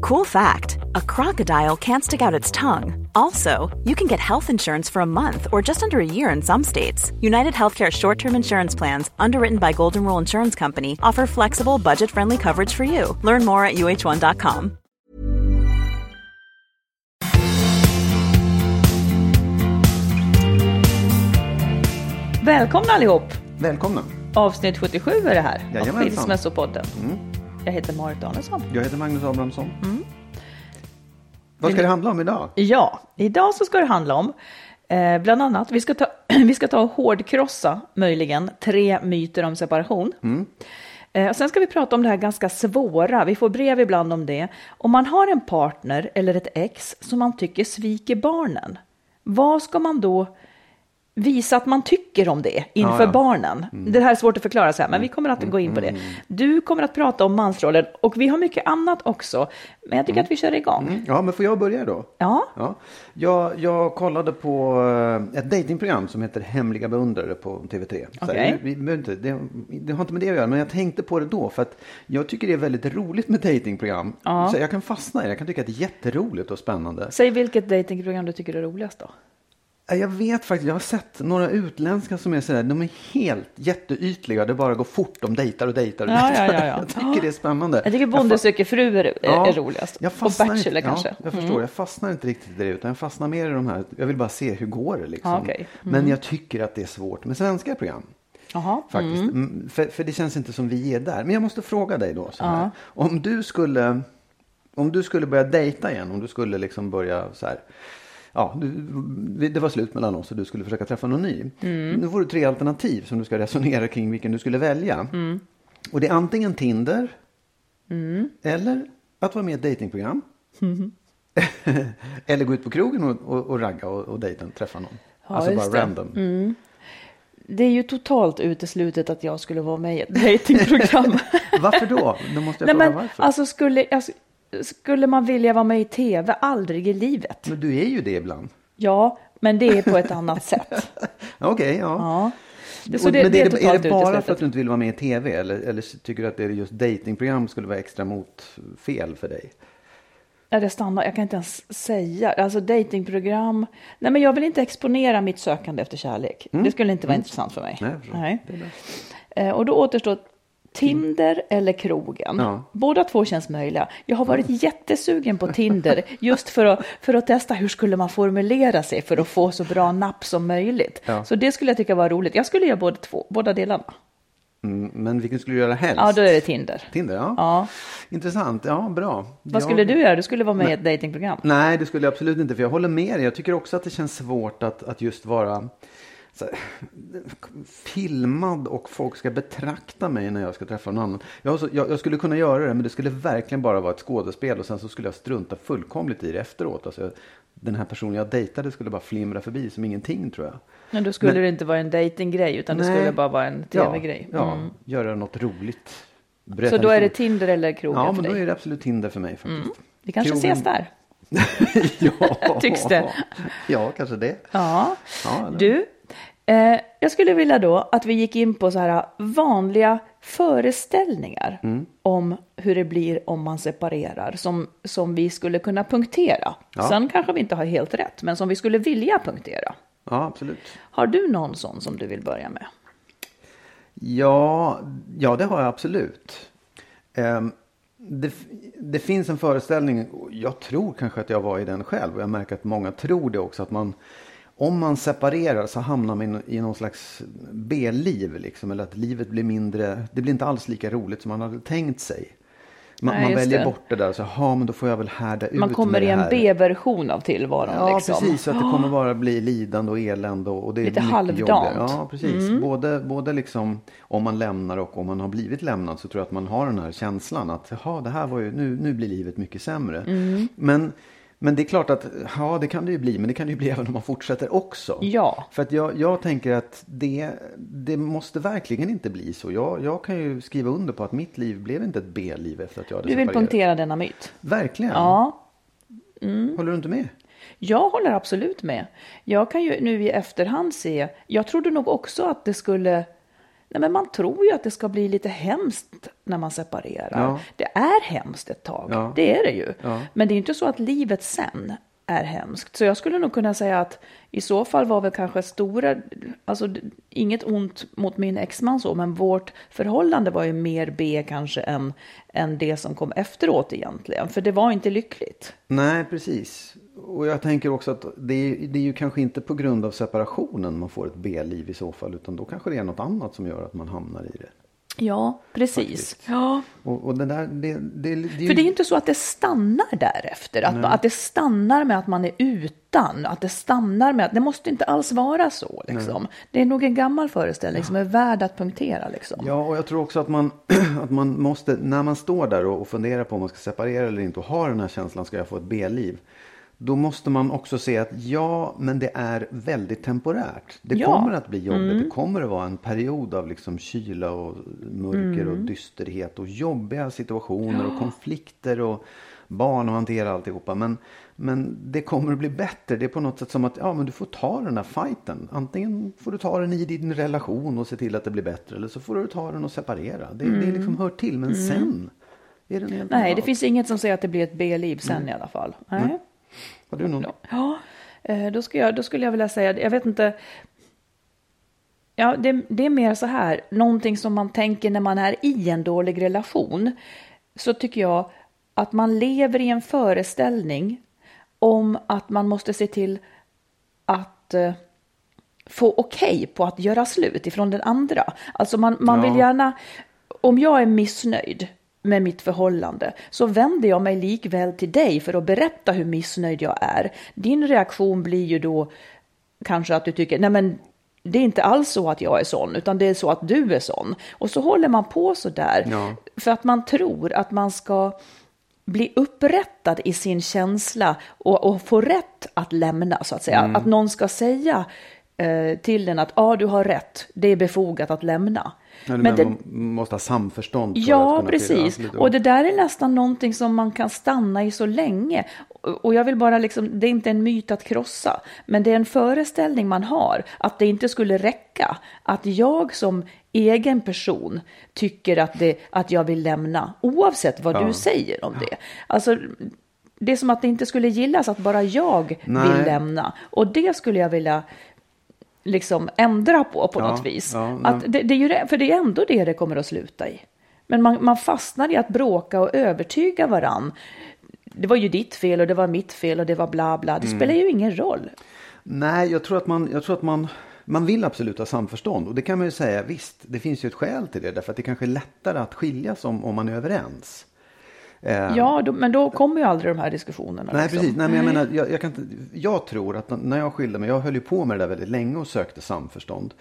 Cool fact a crocodile can't stick out its tongue. Also, you can get health insurance for a month or just under a year in some states. United Healthcare short term insurance plans, underwritten by Golden Rule Insurance Company, offer flexible, budget friendly coverage for you. Learn more at uh1.com. Välkomna allihop! Välkomna! Avsnitt 77 är det här av Jajamensan. Skilsmässopodden. Mm. Jag heter Marit Danielsson. Jag heter Magnus Abrahamsson. Mm. Vad ska det handla om idag? Ja, idag så ska det handla om eh, bland annat, vi ska, ta, vi ska ta och hårdkrossa möjligen tre myter om separation. Mm. Eh, och sen ska vi prata om det här ganska svåra, vi får brev ibland om det. Om man har en partner eller ett ex som man tycker sviker barnen, vad ska man då visa att man tycker om det inför Ja, ja. barnen. Det här är svårt att förklara så här, men vi kommer att gå in på det. Du kommer att prata om mansrollen och vi har mycket annat också. Men jag tycker att vi kör igång. Ja, men får jag börja då? Ja, Ja. Jag, jag kollade på eh, ett datingprogram som heter Hemliga beundrare på TV3. Så här, vi, inte, det, det har inte med det att göra, men jag tänkte på det då för att jag tycker det är väldigt roligt med datingprogram. Ja. Så jag kan fastna i det, jag kan tycka att det är jätteroligt och spännande. säg vilket datingprogram du tycker är roligast då. Ja, Jag vet faktiskt, jag har sett några utländska som är sådär, de är helt jätteytliga, det bara går fort, de dejtar och dejtar och Ja, dejtar. ja, ja, ja. Jag tycker det är spännande. Jag tycker Bonde söker fru är, är roligast. Jag och Bachelor inte, kanske. Mm. Ja, jag förstår, jag fastnar inte riktigt i det utan jag fastnar mer i de här, jag vill bara se hur går det liksom. Okej. Mm. Men jag tycker att det är svårt med svenska program. Jaha. Faktiskt. Mm, För, för det känns inte som vi är där. Men jag måste fråga dig då. Så här. Om du skulle om du skulle börja dejta igen, om du skulle liksom börja så här. Ja, du, det var slut mellan oss och du skulle försöka träffa någon ny. Mm. Nu får du tre alternativ som du ska resonera kring vilken du skulle välja. Mm. Och det är antingen Tinder eller att vara med i ett datingprogram. eller gå ut på krogen och, och, och ragga och, och dejta, träffa någon. alltså just bara det. Mm. random. Det är ju totalt uteslutet att jag skulle vara med i ett datingprogram. Varför då? Då måste jag Nej, fråga men varför. alltså skulle, alltså, skulle man vilja vara med i tv? Aldrig i livet. Men du är ju det ibland. Ja, men det är på ett annat sätt. Okej, ja. Ja. Det, så det, men det är, det, är det bara för att du inte vill vara med i tv eller, eller tycker du att det är just datingprogram skulle vara extra mot fel för dig? Ja, det stannar, jag kan inte ens säga. Alltså datingprogram. Nej, men jag vill inte exponera mitt sökande efter kärlek. Det skulle inte vara intressant för mig. Mm. Nej. Nej. Eh, Och då återstår Tinder eller krogen. Ja. Båda två känns möjliga. Jag har varit jättesugen på Tinder just för att, för att testa hur skulle man formulera sig för att få så bra napp som möjligt. Ja. Så det skulle jag tycka var roligt. Jag skulle göra båda, två, båda delarna. Mm, men vilken skulle du göra helst? Ja, då är det Tinder. Tinder, ja. Ja. Intressant, ja bra. Vad skulle du göra? Du skulle vara med i ett datingprogram. Nej, det skulle jag absolut inte. För jag håller med dig. Jag tycker också att det känns svårt att, att just vara här, filmad och folk ska betrakta mig när jag ska träffa någon annan. Jag, så, jag, jag skulle kunna göra det, men det skulle verkligen bara vara ett skådespel och sen så skulle jag strunta fullkomligt i det efteråt. Alltså, den här personen jag dejtade skulle bara flimra förbi som ingenting tror jag. Men då skulle Men- det inte vara en datinggrej utan det Nej. skulle bara vara en tv-grej. Ja, ja Mm. göra något roligt. Så då är det. Tinder eller krogen Ja, men då är det absolut Tinder för mig faktiskt. Vi kanske Krogen- ses där. ja. Tycks det. Ja, kanske det. Ja. Ja, Du, eh, jag skulle vilja då att vi gick in på så här vanliga föreställningar Mm. om hur det blir om man separerar som, som vi skulle kunna punktera. Ja. Sen kanske vi inte har helt rätt, men som vi skulle vilja punktera. Ja, absolut. Har du någon sån som du vill börja med? Ja, ja, det har jag absolut. Ehm, det, det finns en föreställning, jag tror kanske att jag var i den själv och jag märker att många tror det också, att man om man separerar så hamnar man i någon slags B-liv liksom, eller att livet blir mindre, det blir inte alls lika roligt som man hade tänkt sig. Man, Nej, man väljer det. bort det där, så ja men då får jag väl härda ut Man kommer i en. B-version av tillvaron. Ja, liksom. precis. Så att det kommer bara bli lidande och elände. Och och det är Lite halvdant. jobbigare. Ja, precis. Både, både liksom om man lämnar och om man har blivit lämnad så tror jag att man har den här känslan att jaha, det här var ju, nu, nu blir livet mycket sämre. Men, men det är klart att ja, det kan det ju bli, men det kan det ju bli även om man fortsätter också. Ja. För att jag, jag tänker att det, det måste verkligen inte bli så. Jag, jag kan ju skriva under på att mitt liv blev inte ett B-liv efter att jag hade Du vill separerat. punktera denna myt. Verkligen. Ja, Håller du inte med? jag håller absolut med. Jag kan ju nu i efterhand se, jag trodde nog också att det skulle, nej men man tror ju att det ska bli lite hemskt när man separerar. Ja. Det är hemskt ett tag, Ja. det är det ju. Ja. Men det är inte så att livet sen är hemskt. Så jag skulle nog kunna säga att i så fall var väl kanske stora, alltså inget ont mot min exman så, men vårt förhållande var ju mer B kanske än, än det som kom efteråt egentligen. För det var inte lyckligt. Nej, precis. Och jag tänker också att det är, det är ju kanske inte på grund av separationen man får ett B-liv i så fall. Utan då kanske det är något annat som gör att man hamnar i det. Ja, precis. Faktiskt. Ja. Och, och det där, det, det, det, ju- För det är inte så att det stannar därefter, att, att det stannar med att man är utan, att det stannar med att det måste inte alls vara så. Liksom. Det är nog en gammal föreställning som är värd att punktera. Liksom. Ja, och jag tror också att man, att man måste, när man står där och, och funderar på om man ska separera eller inte och har den här känslan, ska jag få ett B-liv? Då måste man också se att ja, men det är väldigt temporärt. Det Ja. kommer att bli jobbigt. Det kommer att vara en period av liksom kyla och mörker och dysterhet och jobbiga situationer och konflikter och barn och hantera alltihopa. Men, men det kommer att bli bättre. Det är på något sätt som att ja, men du får ta den här fighten. Antingen får du ta den i din relation och se till att det blir bättre. Eller så får du ta den och separera. Det, det liksom hör till. Men sen är den helt Nej, det finns inget som säger att det blir ett B-liv sen i alla fall. Nej. Har du någon? Ja, eh, då, ska jag, då skulle jag vilja säga, jag vet inte. Ja, det, det är mer så här, någonting som man tänker när man är i en dålig relation. Så tycker jag att man lever i en föreställning om att man måste se till att eh, få okej på att göra slut ifrån den andra. Alltså man, man vill Ja. gärna, om jag är missnöjd med mitt förhållande så vänder jag mig likväl till dig för att berätta hur missnöjd jag är. Din reaktion blir ju då kanske att du tycker, nej men det är inte alls så att jag är sån, utan det är så att du är sån. Och så håller man på så där Ja. för att man tror att man ska bli upprättad i sin känsla och, och få rätt att lämna, så att säga. Mm. Att någon ska säga eh, till den att ah, du har rätt, det är befogat att lämna. Ja, Men det, man måste ha samförstånd. Ja, precis. till- ja, Och det där är nästan någonting som man kan stanna i så länge. Och jag vill bara liksom, det är inte en myt att krossa, men det är en föreställning man har att det inte skulle räcka. Att jag som egen person tycker att, det, att jag vill lämna, oavsett vad du säger om det. Alltså, det är som att det inte skulle gillas att bara jag Nej. vill lämna. Och det skulle jag vilja liksom ändra på på Ja, något vis. ja, att det, det är ju för det är ändå det det kommer att sluta i. Men man, man fastnar i att bråka och övertyga varann. Det var ju ditt fel och det var mitt fel och det var bla bla. Det Mm. spelar ju ingen roll. Nej, jag tror att man, jag tror att man, man vill absolut ha samförstånd. Och det kan man ju säga, visst, det finns ju ett skäl till det. Därför att det kanske är lättare att skiljas om, om man är överens. Eh, Ja, då, men då kommer ju aldrig de här diskussionerna. Nej, liksom. precis. Nej, men jag, menar, jag, jag, kan jag tror att när jag skilde mig, jag höll ju på med det där väldigt länge och sökte samförstånd.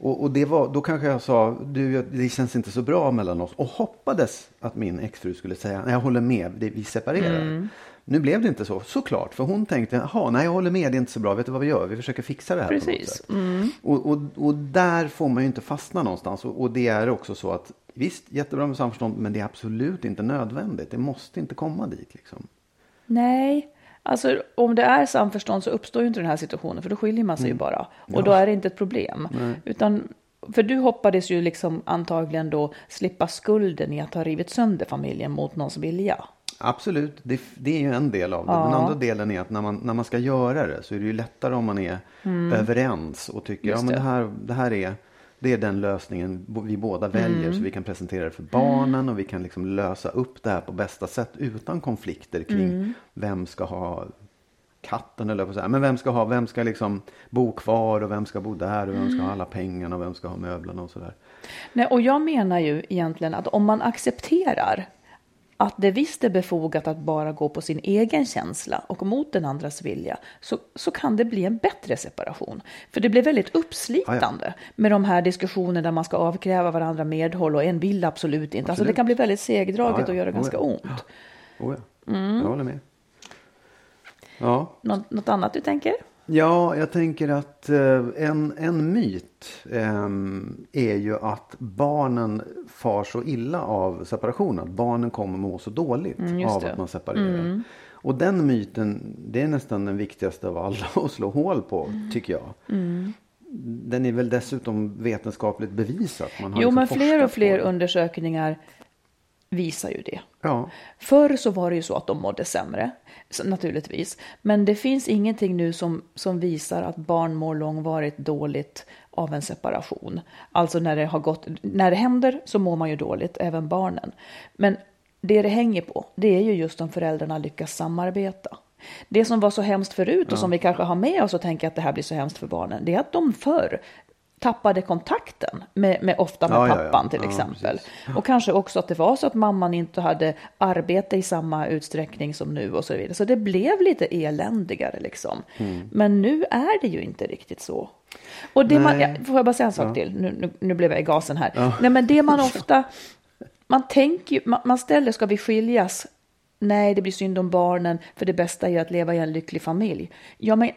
Och, och det var, då kanske jag sa, du, det känns inte så bra mellan oss. Och hoppades att min exfru skulle säga, nej jag håller med, det, vi separerar. Mm. Nu blev det inte så, såklart. För hon tänkte, jaha, nej jag håller med, det är inte så bra, vet du vad vi gör? Vi försöker fixa det här på något Precis. Mm. sätt. Och, och, och där får man ju inte fastna någonstans. Och det är också så att, visst, jättebra med samförstånd, men det är absolut inte nödvändigt. Det måste inte komma dit liksom. Nej, alltså om det är samförstånd så uppstår ju inte den här situationen för då skiljer man sig ju bara. Och då är det inte ett problem. Utan, för du hoppades ju liksom antagligen då slippa skulden i att ha rivit sönder familjen mot någons vilja. Absolut, det, det är ju en del av det. Den andra delen är att när man, när man ska göra det så är det ju lättare om man är överens och tycker Mm. Just ja, men det. det. här, det här är Det är den lösningen vi båda väljer så vi kan presentera det för barnen och vi kan liksom lösa upp det här på bästa sätt utan konflikter kring vem ska ha katten eller på så här. Men vem ska ha, vem ska liksom bo kvar och vem ska bo där och vem ska ha alla pengarna och vem ska ha möblerna och sådär. Nej, och jag menar ju egentligen att om man accepterar att det visst är befogat att bara gå på sin egen känsla och mot den andras vilja, så, så kan det bli en bättre separation. För det blir väldigt uppslitande med de här diskussionerna där man ska avkräva varandra medhåll och en vill absolut inte. Alltså det Absolut. kan bli väldigt segdraget ja. och göra Oh, ganska ja. ont. Oh, ja. Jag håller med. Ja. Något, något annat du tänker? Ja, jag tänker att eh, en, en myt eh, är ju att barnen far så illa av separation. Att barnen kommer må så dåligt Mm, av. Mm. att man separerar. Och den myten, det är nästan den viktigaste av alla att slå hål på, Mm. tycker jag. Den är väl dessutom vetenskapligt bevisat. Man har Jo, liksom men fler och fler undersökningar visar ju det. Ja, Förr så var det ju så att de mådde sämre, naturligtvis. Men det finns ingenting nu som, som visar att barn mår långvarigt dåligt av en separation. Alltså när det, har gått, när det händer så mår man ju dåligt, även barnen. Men det det hänger på, det är ju just om föräldrarna lyckas samarbeta. Det som var så hemskt förut och som vi kanske har med oss och tänker att det här blir så hemskt för barnen, det är att de förr tappade kontakten med, med ofta med Ja, ja, ja. pappan till Ja, exempel. Och kanske också att det var så att mamman inte hade arbete i samma utsträckning som nu och så vidare. Så det blev lite eländigare liksom. Mm. Men nu är det ju inte riktigt så. Och det man, Nej. ja, får jag bara säga en sak till? Nu, nu, nu blev jag i gasen här. Nej men det man ofta, man tänker man, man ställer, ska vi skiljas? Nej, det blir synd om barnen, för det bästa är ju att leva i en lycklig familj. Ja, men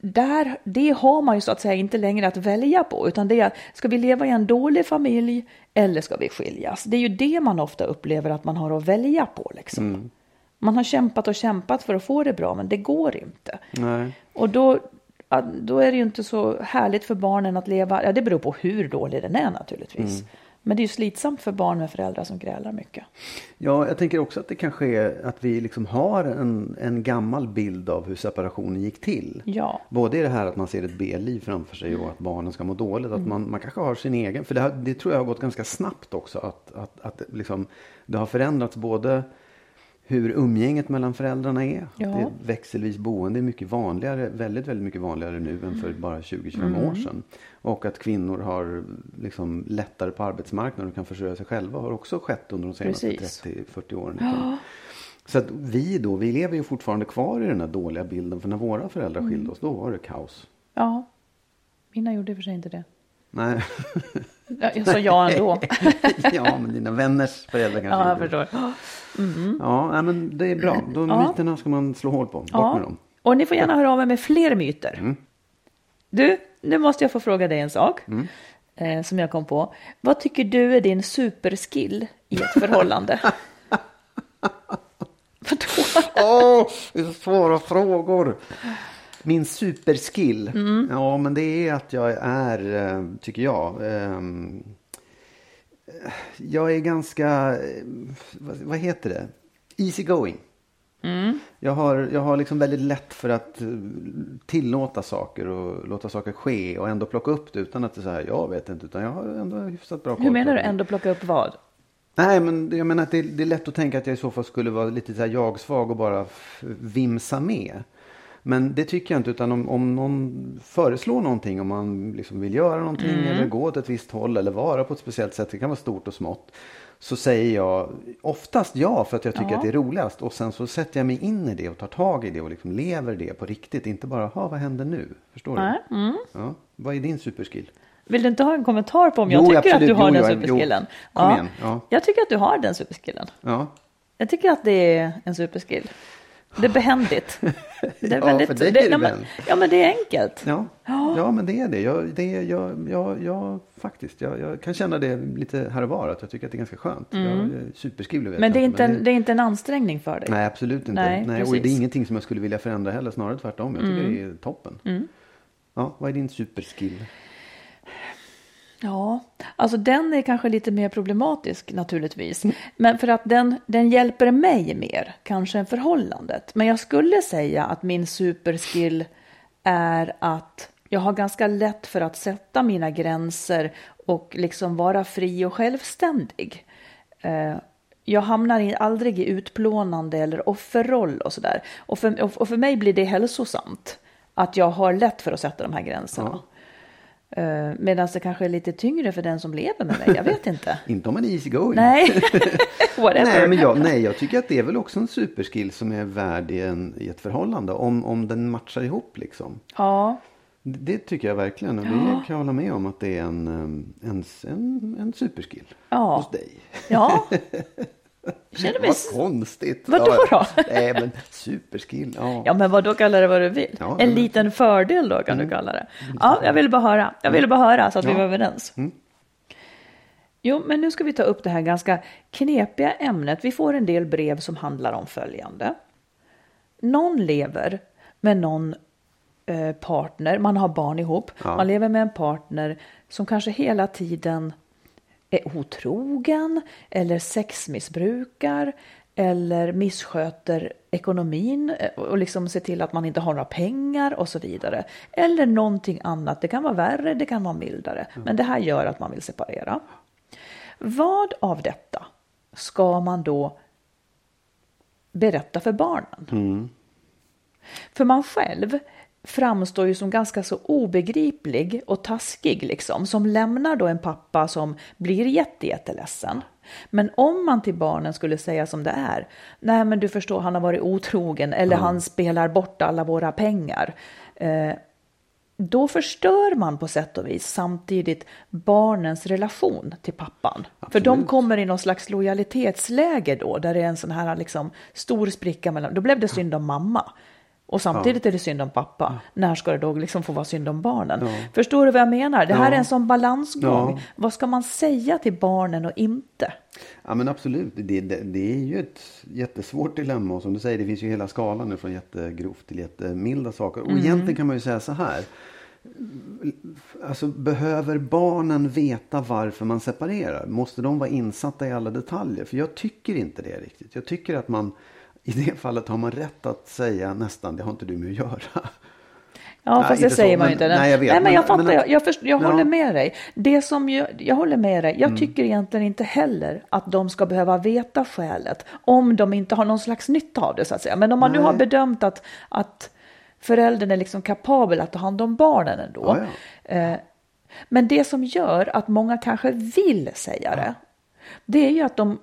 där, det har man ju så att säga inte längre att välja på, utan det är, ska vi leva i en dålig familj eller ska vi skiljas? Det är ju det man ofta upplever att man har att välja på. Liksom. Man har kämpat och kämpat för att få det bra, men det går inte. nej. Och då, då är det ju inte så härligt för barnen att leva, ja det beror på hur dålig den är naturligtvis. Mm. Men det är ju slitsamt för barn med föräldrar som grälar mycket. Ja, jag tänker också att det kanske är att vi liksom har en, en gammal bild av hur separationen gick till. Ja. Både i det här att man ser ett B-liv framför sig och att barnen ska må dåligt. Att man, man kanske har sin egen, för det, har, det tror jag har gått ganska snabbt också. Att, att, att liksom, det har förändrats både hur umgänget mellan föräldrarna är. Ja. Det är växelvis boende är mycket vanligare, väldigt, väldigt mycket vanligare nu än för bara 20-25 Mm. år sedan. Och att kvinnor har liksom lättare på arbetsmarknaden och kan försörja sig själva har också skett under de senaste Precis. 30-40 åren. Så att vi då, vi lever ju fortfarande kvar i den här dåliga bilden. För när våra föräldrar Mm. skilde oss, då var det kaos. Ja, mina gjorde i och för sig inte det. Nej, Ja, Jag sa ja ändå. ja men dina vänners föräldrar kanske ja, jag det. förstår. Ja, nej, men det är bra. De Ja. myterna ska man slå hål på. Bort med Ja. dem. Och ni får gärna höra av er med fler myter. Mm. Du, nu måste jag få fråga dig en sak. Mm. Eh, som jag kom på. Vad tycker du är din superskill i ett förhållande? Vadå? Åh, det är så svåra frågor. Min superskill. Mm. Ja, men det är att jag är, eh, tycker jag. ehm, eh, Jag är ganska, eh, vad, heter det? Easy going. Mm. Jag har, jag har liksom väldigt lätt för att tillåta saker och låta saker ske och ändå plocka upp det utan att det är så här, jag vet inte, utan jag har ändå hyfsat bra koll Hur menar du ändå plocka upp vad? Nej, men jag menar att det, det är lätt att tänka att jag i så fall skulle vara lite så här jag-svag och bara vimsa med. Men det tycker jag inte, utan om, om någon föreslår någonting, om man liksom vill göra någonting eller gå åt ett visst håll eller vara på ett speciellt sätt, det kan vara stort och smått. Så säger jag oftast ja för att jag tycker Ja. att det är roligast. Och sen så sätter jag mig in i det och tar tag i det och liksom lever det på riktigt. Inte bara, ha vad händer nu? Förstår Nej, mm. du? Ja. Vad är din superskill? Vill du inte ha en kommentar på om jag Jo, tycker absolut. att du har Jo, den ja, superskillen? igen, ja. Jag tycker att du har den superskillen. Ja. Jag tycker att det är en superskill. Det är behändigt. Det är Ja, för dig är det ja, men, ja, men det är enkelt. Ja, ja men det är det. Jag, det är, jag, jag, jag, faktiskt, jag, jag kan känna det lite här och var. Att jag tycker att det är ganska skönt. Jag, jag, superskill vet Mm. Men det är, inte en, det är inte en ansträngning för dig. Nej, absolut inte. Nej, Nej, och det är ingenting som jag skulle vilja förändra heller. Snarare tvärtom. Jag tycker det är toppen. Mm. Ja, vad är din superskill? Ja, alltså den är kanske lite mer problematisk naturligtvis. Men för att den, den hjälper mig mer kanske än förhållandet. Men jag skulle säga att min superskill är att jag har ganska lätt för att sätta mina gränser och liksom vara fri och självständig. Eh, jag hamnar aldrig i utplånande eller offerroll och sådär. Och för, och för mig blir det hälsosamt att jag har lätt för att sätta de här gränserna. Ja. Uh, Medan det kanske är lite tyngre för den som lever med mig. Jag vet inte. inte om man är easy going. Nej, nej, men jag, nej, jag tycker att det är väl också en superskill som är värd i, en, i ett förhållande. Om, om den matchar ihop liksom. Ja. Det tycker jag verkligen. Och det kan jag hålla med om att det är en, en, en, en superskill. Ja. Hos dig. Ja. Känner mig... Vad konstigt. Vadå då? Nej, men superskill. Ja. ja, men vad då kallar det vad du vill. Ja, en liten fördel då kan mm. du kalla det. Ja, jag ville bara höra. Jag ville bara höra så att ja. vi var överens. Mm. Jo, men nu ska vi ta upp det här ganska knepiga ämnet. Vi får en del brev som handlar om följande. Någon lever med någon eh, partner, man har barn ihop, ja. man lever med en partner som kanske hela tiden är otrogen eller sexmissbrukar eller missköter ekonomin eh, och liksom ser till att man inte har några pengar och så vidare. Eller någonting annat. Det kan vara värre, det kan vara mildare. Men det här gör att man vill separera. Vad av detta ska man då berätta för barnen? Mm. För man själv framstår ju som ganska så obegriplig och taskig liksom, som lämnar då en pappa som blir jättejätteledsen. Men om man till barnen skulle säga som det är, nej men du förstår han har varit otrogen eller mm. han spelar bort alla våra pengar. Eh, då förstör man på sätt och vis samtidigt barnens relation till pappan. Absolut. För de kommer i någon slags lojalitetsläge då, där det är en sån här liksom stor spricka mellan, då blev det synd om mamma. Och samtidigt ja. är det synd om pappa. Ja. När ska det då liksom få vara synd om barnen? Ja. Förstår du vad jag menar? Det här är en sån balansgång. Vad ska man säga till barnen och inte? Ja men absolut. Det, det, det, är ju ett jättesvårt dilemma. Och som du säger, det finns ju hela skalan från jättegrovt till jättemilda saker. Och mm. egentligen kan man ju säga så här. Alltså behöver barnen veta varför man separerar? Måste de vara insatta i alla detaljer? För jag tycker inte det riktigt. Jag tycker att man i det fallet har man rätt att säga nästan, det har inte du med att göra. Ja, fast det säger så, man ju inte. Nej, jag vet. Nej, men jag fattar, men, jag, jag, först, jag ja. håller med dig. Det som jag, jag håller med dig, jag mm. tycker egentligen inte heller att de ska behöva veta skälet om de inte har någon slags nytta av det så att säga. Men om man Nej. nu har bedömt att, att föräldern är liksom kapabel att ta hand om barnen ändå. Ja, ja. Eh, men det som gör att många kanske vill säga det, det är ju att de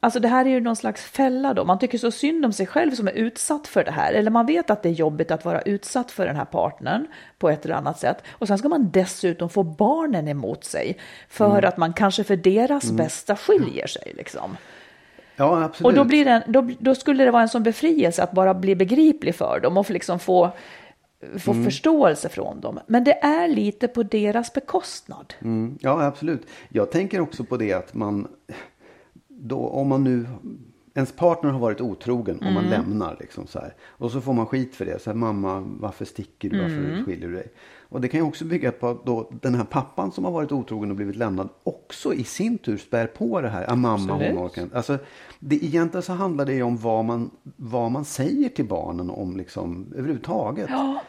Alltså det här är ju någon slags fälla då. Man tycker så synd om sig själv som är utsatt för det här. Eller man vet att det är jobbigt att vara utsatt för den här partnern på ett eller annat sätt. Och sen ska man dessutom få barnen emot sig. För mm. att man kanske för deras mm. bästa skiljer sig liksom. Ja, absolut. Och då, blir det, då, då, skulle det vara en sån befrielse att bara bli begriplig för dem och liksom få, få mm. förståelse från dem. Men det är lite på deras bekostnad. Mm. Ja, absolut. Jag tänker också på det att man då, om man nu, ens partner har varit otrogen och man mm. lämnar liksom så här. Och så får man skit för det. Så här, mamma, varför sticker du? Varför mm. skiljer du dig? Och det kan ju också bygga på att då den här pappan som har varit otrogen och blivit lämnad också i sin tur spär på det här. Ja, mamma, hon orkar Alltså, det, egentligen så handlar det ju om vad man, vad man säger till barnen om liksom överhuvudtaget. Ja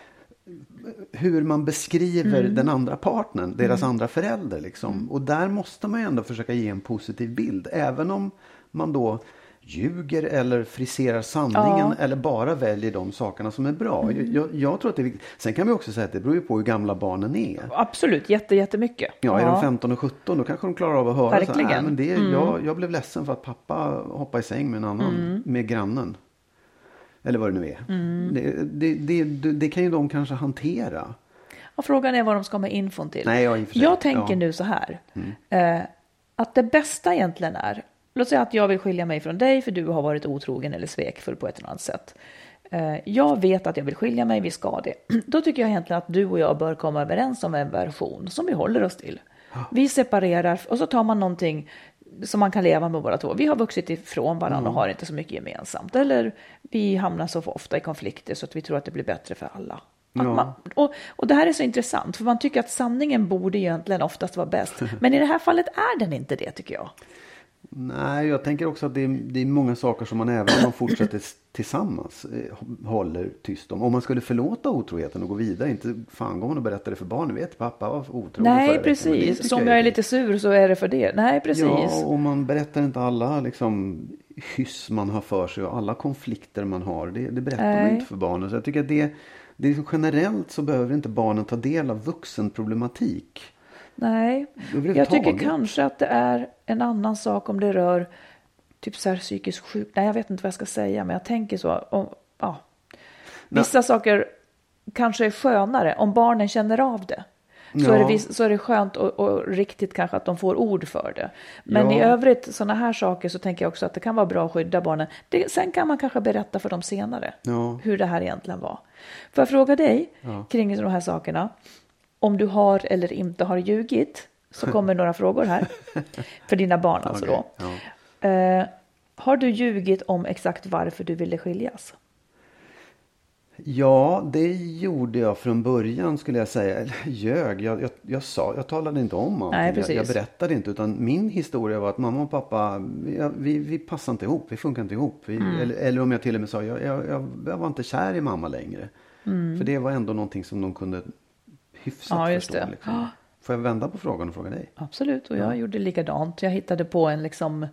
hur man beskriver mm. den andra partnern, deras mm. andra förälder. Liksom. Mm. Och där måste man ju ändå försöka ge en positiv bild. Även om man då ljuger eller friserar sanningen ja. eller bara väljer de sakerna som är bra. Mm. Jag, jag, tror att det är viktigt. Sen kan vi också säga att det beror ju på hur gamla barnen är. Absolut, jätte, jättemycket. Ja, är ja. de 15 och 17 då kanske de klarar av att höra Verkligen. så här, men det, mm. jag, jag blev ledsen för att pappa hoppade i säng med en annan, mm. med grannen. Eller vad det nu är. Mm. Det, det, det, det, kan ju de kanske hantera. Och frågan är vad de ska med infon till. Nej, jag, jag tänker ja. nu så här. Mm. Eh, att det bästa egentligen är, låt säga att jag vill skilja mig från dig för du har varit otrogen eller svekfull på ett eller annat sätt. Eh, jag vet att jag vill skilja mig, vi ska det. Då tycker jag egentligen att du och jag bör komma överens om en version som vi håller oss till. Vi separerar och så tar man någonting som man kan leva med båda två. Vi har vuxit ifrån varandra mm. och har inte så mycket gemensamt. Eller vi hamnar så ofta i konflikter så att vi tror att det blir bättre för alla. Ja. Man, och, och det här är så intressant, för man tycker att sanningen borde egentligen oftast vara bäst. Men i det här fallet är den inte det, tycker jag. Nej, jag tänker också att det är, det är många saker som man även om man fortsätter tillsammans eh, håller tyst om. Om man skulle förlåta otroheten och gå vidare, inte fan går man och berättar det för barnen. Vet pappa var otrogen Nej, precis. Som jag jag är lite sur så är det för det. Nej, precis. Ja, och man berättar inte alla liksom, hyss man har för sig och alla konflikter man har. Det, det berättar man Nej. inte för barnen. Så jag tycker att det, det är generellt så behöver inte barnen ta del av vuxenproblematik. Nej, jag tycker kanske att det är en annan sak om det rör typ så här psykisk sjuk. Nej, jag vet inte vad jag ska säga, men jag tänker så. Om, ja. Vissa saker kanske är skönare om barnen känner av det. Så, Ja. är det, så är det skönt och, och riktigt kanske att de får ord för det. Men Ja. i övrigt, sådana här saker, så tänker jag också att det kan vara bra att skydda barnen. Det, sen kan man kanske berätta för dem senare Ja. hur det här egentligen var. Får jag fråga dig kring de här sakerna? Om du har eller inte har ljugit, så kommer några frågor här. För dina barn alltså Okej, då. Eh, har du ljugit om exakt varför du ville skiljas? Ja, det gjorde jag från början skulle jag säga. Eller ljög, jag, jag, jag sa, jag talade inte om allting. Nej, jag, precis. jag berättade inte. Utan min historia var att mamma och pappa, vi, vi, vi passar inte ihop. Vi funkar inte ihop. Vi, Mm. eller, eller om jag till och med sa, jag, jag, var inte kär i mamma längre. Mm. För det var ändå någonting som de kunde hyfsat Ja, förstå. Liksom. Får jag vända på frågan och fråga dig? Absolut, och jag gjorde likadant. Jag hittade på en, liksom,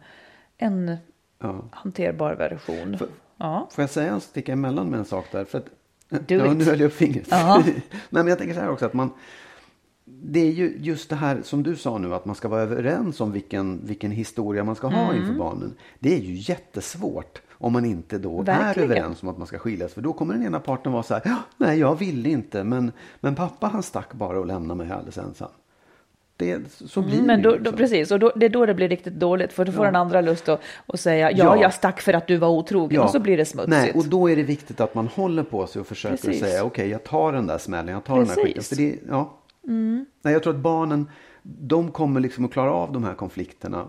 en Ja. hanterbar version. Ja. Får jag säga en sticka emellan med en sak där? För att, Do ja, it. nu höll jag upp fingret. Nej, men jag tänker så här också att man det är ju just det här som du sa nu att man ska vara överens om vilken, vilken historia man ska ha Mm. inför barnen. Det är ju jättesvårt om man inte då Verkligen. är överens om att man ska skiljas. För då kommer den ena parten vara så här, "Ja, nej jag vill inte men, men pappa han stack bara och lämnade mig alldeles ensam. Det, så blir Mm, Men då, då, liksom. precis, och då, det är då det blir riktigt dåligt. För då får den andra lust att, att säga ja, Ja. jag stack för att du var otrogen. Och så blir det smutsigt. Nej, och då är det viktigt att man håller på sig och försöker Precis. säga okej, jag tar den där smällen, jag tar den där skiten. Precis. För det, ja. Nej, jag tror att barnen, de kommer liksom att klara av de här konflikterna,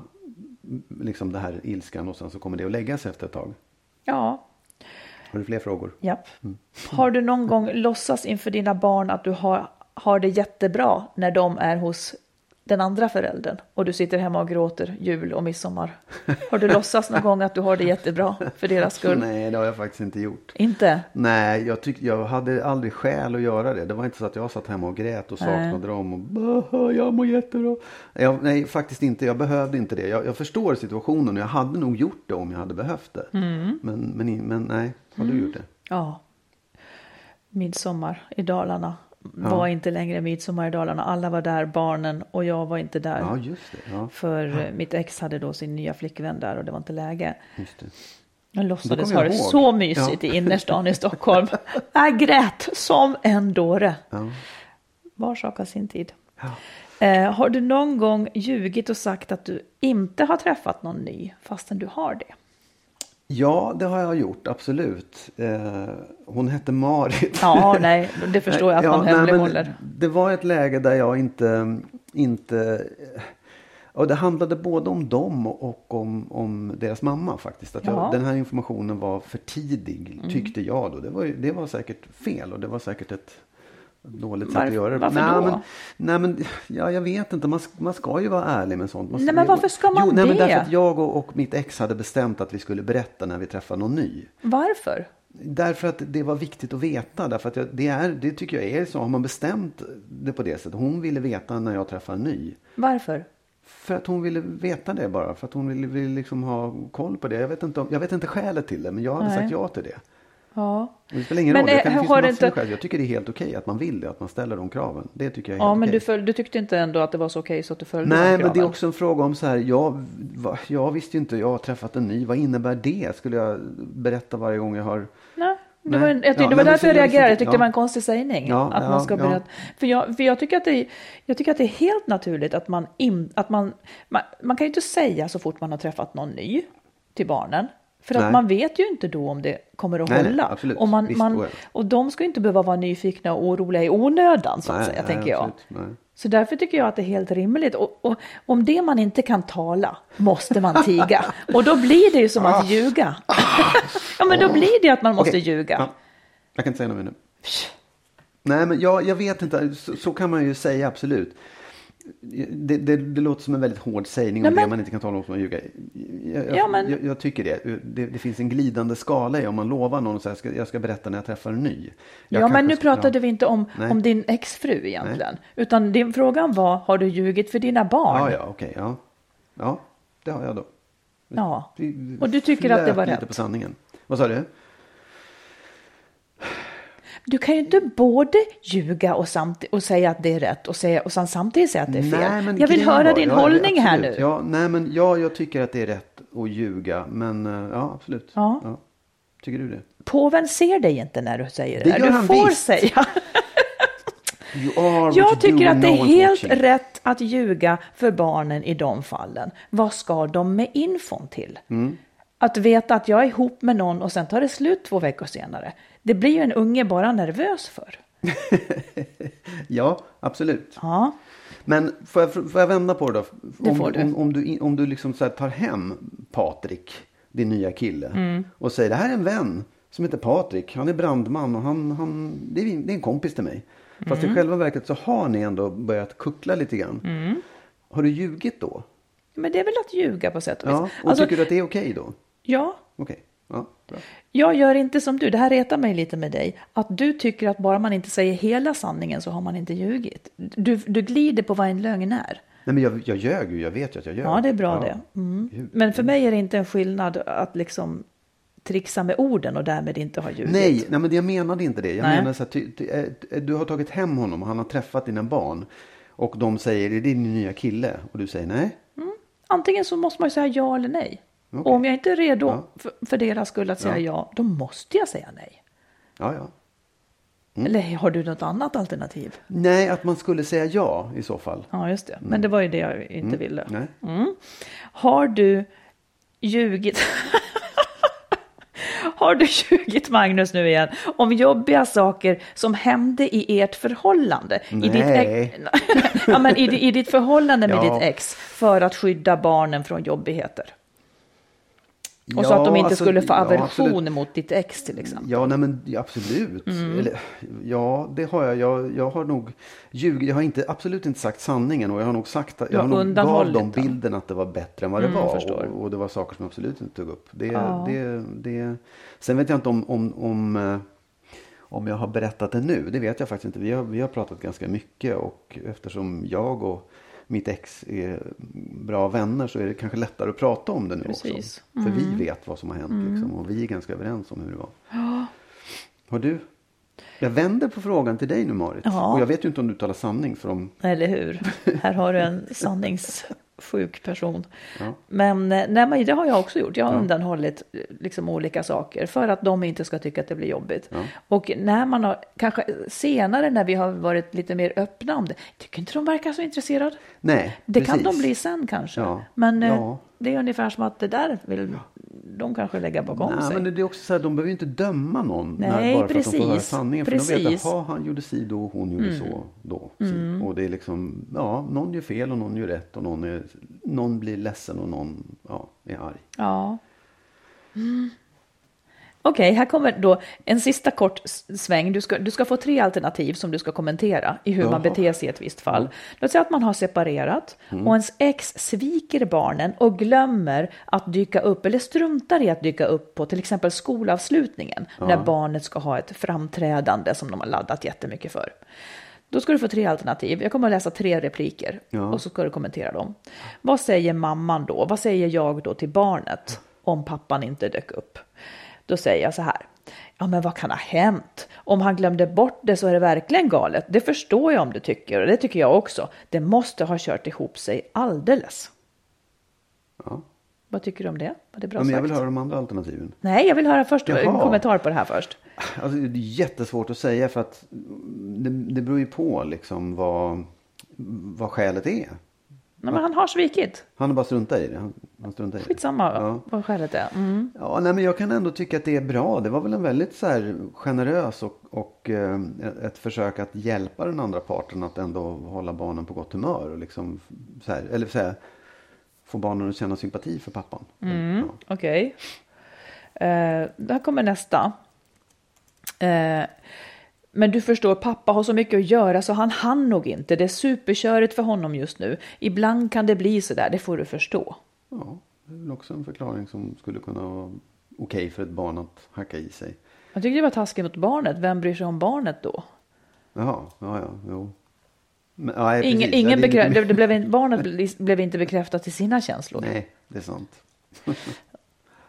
liksom det här ilskan och sen så kommer det att lägga sig efter ett tag. Ja, Har du fler frågor? japp. Har du någon gång låtsas inför dina barn att du har, har det jättebra när de är hos den andra föräldern och du sitter hemma och gråter jul och midsommar? Har du låtsats någon gång att du har det jättebra för deras skull? Nej, det har jag faktiskt inte gjort. Inte? Nej, jag, tyck, jag hade aldrig skäl att göra det. Det var inte så att jag satt hemma och grät och saknade dem och "Baha, jag mår jättebra. Jag, nej, faktiskt inte. Jag behövde inte det. Jag, jag förstår situationen och jag hade nog gjort det om jag hade behövt det. Men, men, men nej, har du gjort det? Ja. Midsommar i Dalarna var inte längre midsommar i Dalarna. Alla var där, barnen, och jag var inte där. Ja, just det. Ja, För mitt ex hade då sin nya flickvän där och det var inte läge. just det. Jag låtsades ha det så mysigt i innerstan i Stockholm. Jag grät som en dåre. Ja. Var sak har sin tid. Eh, har du någon gång ljugit och sagt att du inte har träffat någon ny fastän du har det? Ja, det har jag gjort. Absolut. Eh, hon hette Marit. Ja, nej, det förstår jag att man nej, men hemlighåller. Det var ett läge där jag inte... inte och det handlade både om dem och om, om deras mamma faktiskt. Att Ja. jag, den här informationen var för tidig, tyckte jag då. Det var, det var säkert fel och det var säkert ett dåligt sätt att göra det. varför nej, då? Men, nej, men ja, jag vet inte. Man, man ska ju vara ärlig med sånt. Man Nej, men varför ska man jo, nej, Men det? därför att jag och, och mitt ex hade bestämt att vi skulle berätta när vi träffade någon ny. Varför? Därför att det var viktigt att veta. Därför att jag, det, är, det tycker jag är så. Har man bestämt det på det sättet. Hon ville veta när jag träffade en ny. Varför? För att hon ville veta det bara. För att hon ville, ville liksom ha koll på det. Jag vet, inte jag vet inte skälet till det. Men jag hade Nej. sagt ja till det. Ja. Det spelar ingen Men, roll. Det, eh, kan, det har inte-. Jag tycker det är helt okej att man vill det. Att man ställer de kraven. Det tycker jag är Ja, helt men okej. du, föl- du tyckte inte ändå att det var så okej så att du följde Nej, de men det är kraven? också en fråga om så här. Jag, jag visste ju inte. Jag har träffat en ny. Vad innebär det? Skulle jag berätta varje gång jag har Nej, det Nej. var, en, jag tyckte, Ja, det nej, var därför jag reagerade. Jag tyckte ja. det var en konstig sägning. Ja, att ja, man ska ja. berätta. För, jag, för jag, tycker att det är, jag tycker att det är helt naturligt att man, in, att man, man... Man kan ju inte säga så fort man har träffat någon ny till barnen. För att Nej. man vet ju inte då om det kommer att Nej, hålla. och, man, Visst, man, och de ska ju inte behöva vara nyfikna och oroliga i onödan så att säga, tänker jag. absolut. Så därför tycker jag att det är helt rimligt. Och, och om det man inte kan tala måste man tiga. och då blir det ju som att ljuga. ja, men då blir det ju att man måste Okej, ljuga. ja. Jag kan inte säga något mer nu. Nej, men jag, jag vet inte. Så, så kan man ju säga absolut. Det, det, det låter som en väldigt hård sägning Nej, om men- det man inte kan tala om som att ljuga. Jag, jag, Ja, men- jag, jag tycker det. det. Det finns en glidande skala i om man lovar någon att ska, jag ska berätta när jag träffar en ny. Jag ja, men nu pratade vi inte om, Nej. om din exfru egentligen. Utan din frågan var, har du ljugit för dina barn? Ja, ja, okej. ja. ja, det har jag då. Ja. Och du tycker att det var rätt? på sanningen. Vad sa du? Du kan ju inte både ljuga och, samt, och säga att det är rätt och, säga, och samtidigt säga att det är fel. jag vill höra din ja, hållning här absolut. nu. Ja, nej, men ja, jag tycker att det är rätt att ljuga. Men eh, ja, absolut. Ja. Tycker du det? Påven ser dig inte när du säger det. Det gör du han får visst. säga. You are what Jag tycker att det är helt watching. rätt att ljuga för barnen i de fallen. Vad ska de med infon till? Mm. Att veta att jag är ihop med någon och sen tar det slut två veckor senare. Det blir ju en unge bara nervös för. Ja, absolut. Ja, Men får jag, får jag vända på det då? Det om, du. Om, om du, om du liksom tar hem Patrik, din nya kille, Mm. och säger det här är en vän som heter Patrik, han är brandman och han, han, det, är, det är en kompis till mig. Fast Mm. i själva verket så har ni ändå börjat kuckla lite grann. Mm. Har du ljugit då? men det är väl att ljuga på sätt och vis. Ja, och Alltså, tycker du att det är okej då? ja, Okej, ja, bra. Jag gör inte som du. Det här retar mig lite med dig. Att du tycker att bara man inte säger hela sanningen så har man inte ljugit. Du, du glider på vad en lögn är. Nej men jag, jag ljög ju, jag vet ju att jag ljög. Ja, det är bra Ja. det. Mm. Men för mig är det inte en skillnad att liksom trixa med orden och därmed inte ha ljugit. Nej, nej, men jag menade inte det. Jag Nej. menar så här, ty, ty, eh, du har tagit hem honom och han har träffat dina barn. Och de säger, är det din nya kille? Och du säger nej. Antingen så måste man ju säga ja eller nej. Och om jag inte är redo Ja. för, för deras skull att säga ja. då måste jag säga nej. Ja, ja. Mm. Eller har du något annat alternativ? Nej, att man skulle säga ja i så fall. Ja, just det. Men det var ju det jag inte ville. Nej. Har du ljugit? Har du ljugit, Magnus, nu igen, om jobbiga saker som hände i ert förhållande? I ditt, Nej. ja, men i, I ditt förhållande med Ja. ditt ex för att skydda barnen från jobbigheter? Och så att de inte alltså, skulle få ja, aversion absolut. mot ditt ex till exempel. Ja, nej, men ja, absolut. Mm. Eller, ja, det har jag. jag. Jag har nog ljugit. Jag har inte, absolut inte sagt sanningen och jag har nog sagt att jag har nog gav dem den. bilden att det var bättre än vad det Mm, var. Och, och det var saker som jag absolut inte tog upp. Det, Ja. det, det, sen vet jag inte om, om, om, eh, om jag har berättat det nu. Det vet jag faktiskt inte. Vi har, vi har pratat ganska mycket och eftersom jag och mitt ex är bra vänner så är det kanske lättare att prata om det nu Precis. också. För vi vet vad som har hänt liksom, och vi är ganska överens om hur det var. Har du? Jag vänder på frågan till dig nu Marit. Ja. Och jag vet ju inte om du talar sanning för om... Eller hur? Här har du en sanningssjuk person. Ja. Men, eh, nej, men det har jag också gjort. Jag har Ja. undanhållit eh, liksom, olika saker för att de inte ska tycka att det blir jobbigt. Ja. Och när man har, kanske senare när vi har varit lite mer öppna om det, tycker inte de verkar så intresserade. Nej, Det kan precis. de bli sen kanske. Men eh. Det är ungefär som att det där vill de kanske lägga bakom Nej, sig. men det är också så här, de behöver ju inte döma någon när, Nej, bara för att de får höra precis. sanningen. För de vet Precis. att "Ha, han gjorde si då, hon gjorde så då. Si. Och det är liksom, ja, någon gör fel och någon gör rätt och någon, är, någon blir ledsen och någon ja, är arg. Ja. Mm. Okej, här kommer då en sista kort sväng. Du ska, du ska få tre alternativ som du ska kommentera i hur man Jaha. beter sig i ett visst fall. Låt säga att man har separerat Mm. och ens ex sviker barnen och glömmer att dyka upp eller struntar i att dyka upp på till exempel skolavslutningen när barnet ska ha ett framträdande som de har laddat jättemycket för. Då ska du få tre alternativ. Jag kommer att läsa tre repliker Ja. och så ska du kommentera dem. Vad säger mamman då? Vad säger jag då till barnet om pappan inte dök upp? Då säger jag så här. Ja, men vad kan ha hänt? Om han glömde bort det så är det verkligen galet. Det förstår jag om du tycker och det tycker jag också. Det måste ha kört ihop sig alldeles. Ja. Vad tycker du om det? Var det bra Ja, men jag vill sagt? höra de andra alternativen. Nej, jag vill höra först en Jaha. kommentar på det här först. Alltså, det är jättesvårt att säga för att det, det beror ju på liksom vad, vad skälet är. Nej, men han har svikit. Han har bara struntat i det. Han, han struntar i det. Skitsamma Ja. vad skälet är. Mm. Ja, nej, men jag kan ändå tycka att det är bra. Det var väl en väldigt så här, generös och, och eh, ett försök att hjälpa den andra parten att ändå hålla barnen på gott humör. Och liksom, så här, eller så här, få barnen att känna sympati för pappan. Mm. Ja. Okej. Eh, här kommer nästa. Eh, Men du förstår, pappa har så mycket att göra så han hann nog inte. Det är superkörigt för honom just nu. Ibland kan det bli så där, det får du förstå. Ja, det är väl också en förklaring som skulle kunna vara okej för ett barn att hacka i sig. Jag tyckte det var taskigt mot barnet. Vem bryr sig om barnet då? Jaha, ja, ja, jo. Men, ja, ingen, precis. ingen bekrä- det, det blev, barnet blev inte bekräftat till sina känslor. Nej, det är sant.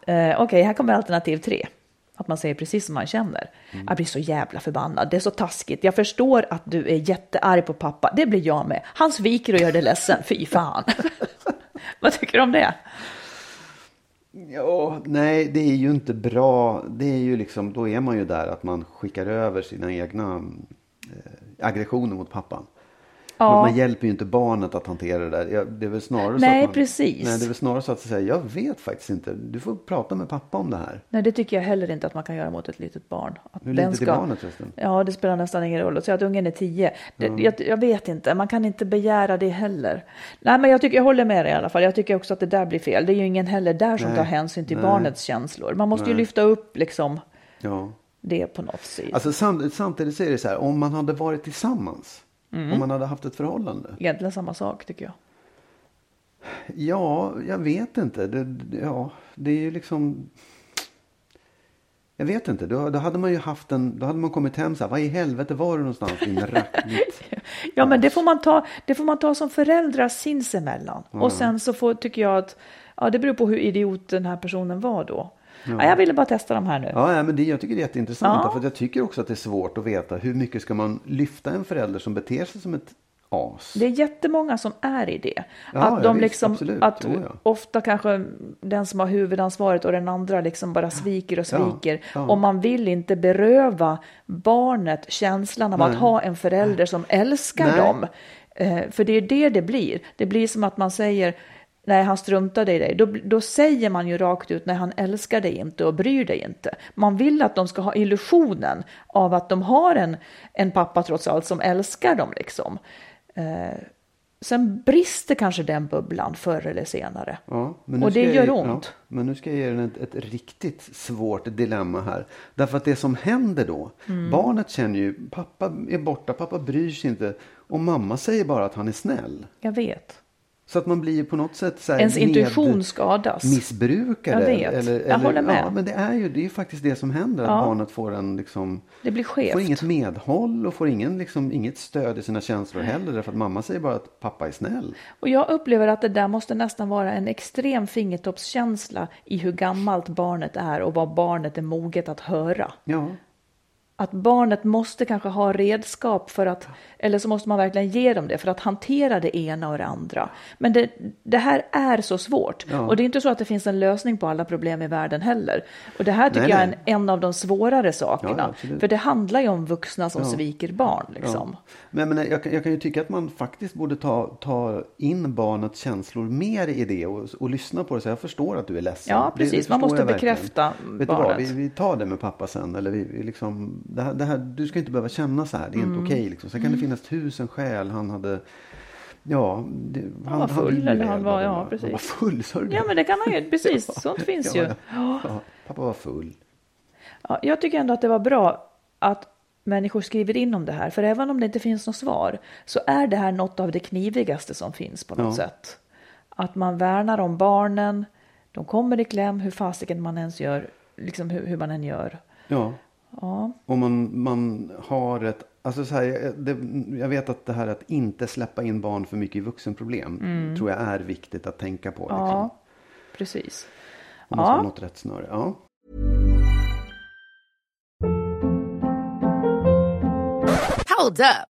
Eh, Okej, här kommer alternativ tre. Att man säger precis som man känner. Jag blir så jävla förbannad. Det är så taskigt. Jag förstår att du är jättearg på pappa. Det blir jag med. Han sviker och gör det ledsen. Fy fan. Vad tycker du om det? Ja, nej, det är ju inte bra. Det är ju liksom, då är man ju där att man skickar över sina egna eh, aggressioner mot pappan. Ja. Man, hjälper ju inte barnet att hantera det där. Ja, det är väl snarare så Nej, att man, precis. Nej, det är väl snarare så att säga, jag vet faktiskt inte. Du får prata med pappa om det här. Nej, det tycker jag heller inte att man kan göra mot ett litet barn. Att Hur litet är barnet förresten? Ja, det spelar nästan ingen roll. Säg att ungen är tio. Det, jag, jag vet inte, man kan inte begära det heller. Nej, men jag, tycker, jag håller med dig i alla fall. Jag tycker också att det där blir fel. Det är ju ingen heller där som Nej, tar hänsyn till nej. barnets känslor. Man måste ju Nej. lyfta upp liksom Ja. det på något sätt. Alltså samt, samtidigt så är det så här, om man hade varit tillsammans. Mm. Om man hade haft ett förhållande. Egentligen samma sak tycker jag. Ja, jag vet inte. Det, ja, det är ju liksom... Jag vet inte. Då, då hade man ju haft en... Då hade man kommit hem så här. Vad i helvete var du någonstans din rackligt? Ja, men det får man ta, det får man ta som föräldrar sinsemellan. Och sen så får, tycker jag att, ja det beror på hur idiot den här personen var då. Ja. jag ville bara testa de här nu. Ja, ja, men det, jag tycker det är jätteintressant. Ja. För att jag tycker också att det är svårt att veta hur mycket ska man lyfta en förälder som beter sig som ett as. Det är jättemånga som är i det. Ja, att ja, de visst, liksom, absolut. att ja. ofta kanske den som har huvudansvaret och den andra liksom bara sviker och Ja, sviker. ja. Och man vill inte beröva barnet känslan av att Nej. ha en förälder som älskar Nej. dem. Eh, för det är det det blir. Det blir som att man säger Nej, han struntade i dig. Då, då säger man ju rakt ut, nej han älskar dig inte och bryr dig inte. Man vill att de ska ha illusionen av att de har en, en pappa trots allt som älskar dem liksom. Eh, sen brister kanske den bubblan förr eller senare. Ja, Och det jag gör ge- ont. Ja, men nu ska jag ge den ett, ett riktigt svårt dilemma här. Därför att det som händer då, Mm. barnet känner ju, pappa är borta, pappa bryr sig inte. Och mamma säger bara att han är snäll. Jag vet. Så att man blir på något sätt så här Ens intuition skadas. missbrukare. Jag vet. Eller, Jag eller, håller med. Ja, men det är ju det är faktiskt det som händer. Att Ja. barnet får en liksom... Det blir skevt. Får inget medhåll och får ingen, liksom, inget stöd i sina känslor heller. Därför att mamma säger bara att pappa är snäll. Och jag upplever att det där måste nästan vara en extrem fingertoppskänsla i hur gammalt barnet är och vad barnet är moget att höra. Ja, Att barnet måste kanske ha redskap för att, eller så måste man verkligen ge dem det för att hantera det ena och det andra. Men det, det här är så svårt. Ja. Och det är inte så att det finns en lösning på alla problem i världen heller. Och det här tycker Nej, jag är en, en av de svårare sakerna. Ja, för det handlar ju om vuxna som Ja. sviker barn. Liksom. Men, men jag, kan- jag kan ju tycka att man faktiskt borde ta, ta in barnets känslor mer i det och, och lyssna på det. Så jag förstår att du är ledsen. Ja, Det- precis. det Man förstår måste jag verkligen. bekräfta Vet du vad, barnet. vi, vi tar det med pappa sen. Eller vi, vi liksom, det här, det här, du ska inte behöva känna så här. Det är Mm. inte okej. liksom. Sen kan det finnas tusen skäl. Han hade... Ja, det, han, var full eller han var- ja, var. precis. Han var full, sa du? Ja, men det kan man ju. Precis, sånt finns ja, ju. Ja, ja, pappa var full. Ja, jag tycker ändå att det var bra att människor skriver in om det här. För även om det inte finns något svar så är det här något av det knivigaste som finns på något Ja. sätt. Att man värnar om barnen, de kommer i kläm hur fasiken man ens gör, liksom hur, hur man än gör. Ja. Ja, Om man, man har ett... Alltså så här, jag- det, jag vet att det här att inte släppa in barn för mycket i vuxenproblem tror jag är viktigt att tänka på. Liksom. Mm. ja precis. Om man ska Ja. ha något rätt snöre. Ja. Hold up.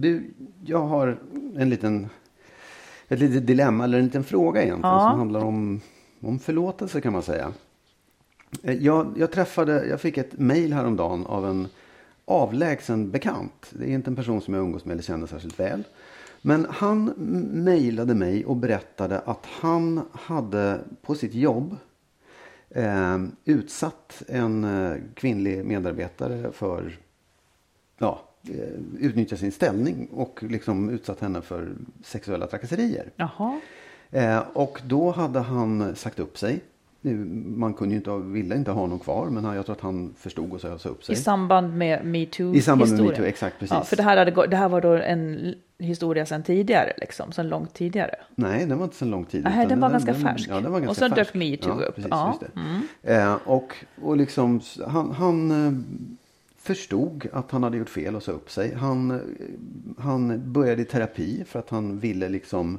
Du, jag har en liten, ett litet dilemma eller en liten fråga egentligen Ja. som handlar om, om förlåtelse kan man säga. Eh, Jag, jag träffade, jag fick ett mejl häromdagen av en avlägsen bekant. Det är inte en person som jag umgås med eller känner särskilt väl. Men han mejlade mig och berättade att han hade på sitt jobb eh, utsatt en eh, kvinnlig medarbetare för ja, eh, utnyttja sin ställning och liksom utsatt henne för sexuella trakasserier. Jaha. Eh, och då hade han sagt upp sig. Man kunde inte, ville inte ha honom kvar men jag tror att han förstod och sa sa upp sig. I samband med metoo I samband med metoo, exakt, precis. Ja, för det här, hade, det här var då en historia sedan tidigare, liksom, sedan långt tidigare. Nej, den var inte så lång tid. Nej, den var ganska färsk. Ja, den var ganska Och sen dök metoo ja, upp. Precis, Ja, det. Eh, och, och liksom, han, han eh, förstod att han hade gjort fel och sa upp sig. Han, han började i terapi för att han ville liksom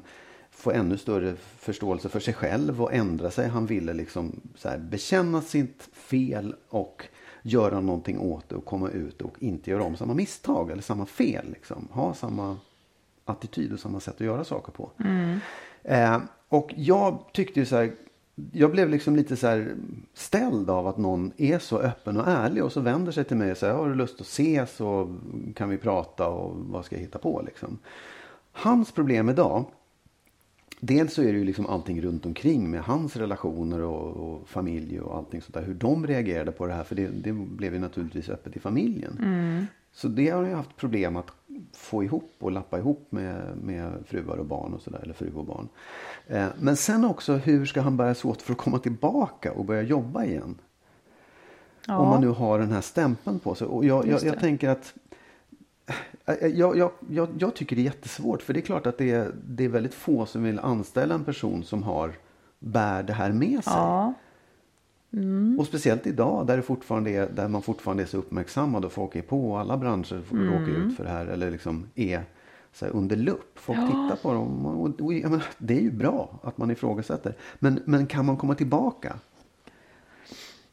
få ännu större förståelse för sig själv och ändra sig. Han ville liksom så här, bekänna sitt fel och göra någonting åt det och komma ut och inte göra om samma misstag eller samma fel. Liksom. Ha samma attityd och samma sätt att göra saker på. Eh, och jag tyckte ju så här, jag blev liksom lite så här ställd av att någon är så öppen och ärlig och så vänder sig till mig och säger har du lust att ses och kan vi prata och vad ska jag hitta på liksom. Hans problem idag Dels så är det ju liksom allting runt omkring med hans relationer och, och familj och allting sånt där. Hur de reagerade på det här. För det, det blev ju naturligtvis öppet i familjen. Så det har jag haft problem att få ihop och lappa ihop med, med fruar och barn och sådär. Eller fru och barn. Eh, men sen också hur ska han bära sig åt för att komma tillbaka och börja jobba igen? Ja. Om man nu har den här stämpeln på sig. Och jag, jag, jag tänker att Eh, jag, jag, jag, jag tycker det är jättesvårt. För det är klart att det är, det är väldigt få som vill anställa en person som har bär det här med sig. Ja. Och speciellt idag där, det fortfarande är, där man fortfarande är så uppmärksammad och folk är på. och Alla branscher Mm. råka ut för det här. Eller liksom är så här, under lupp. Folk tittar på dem. Och, och, jag menar, det är ju bra att man ifrågasätter. Men, men kan man komma tillbaka?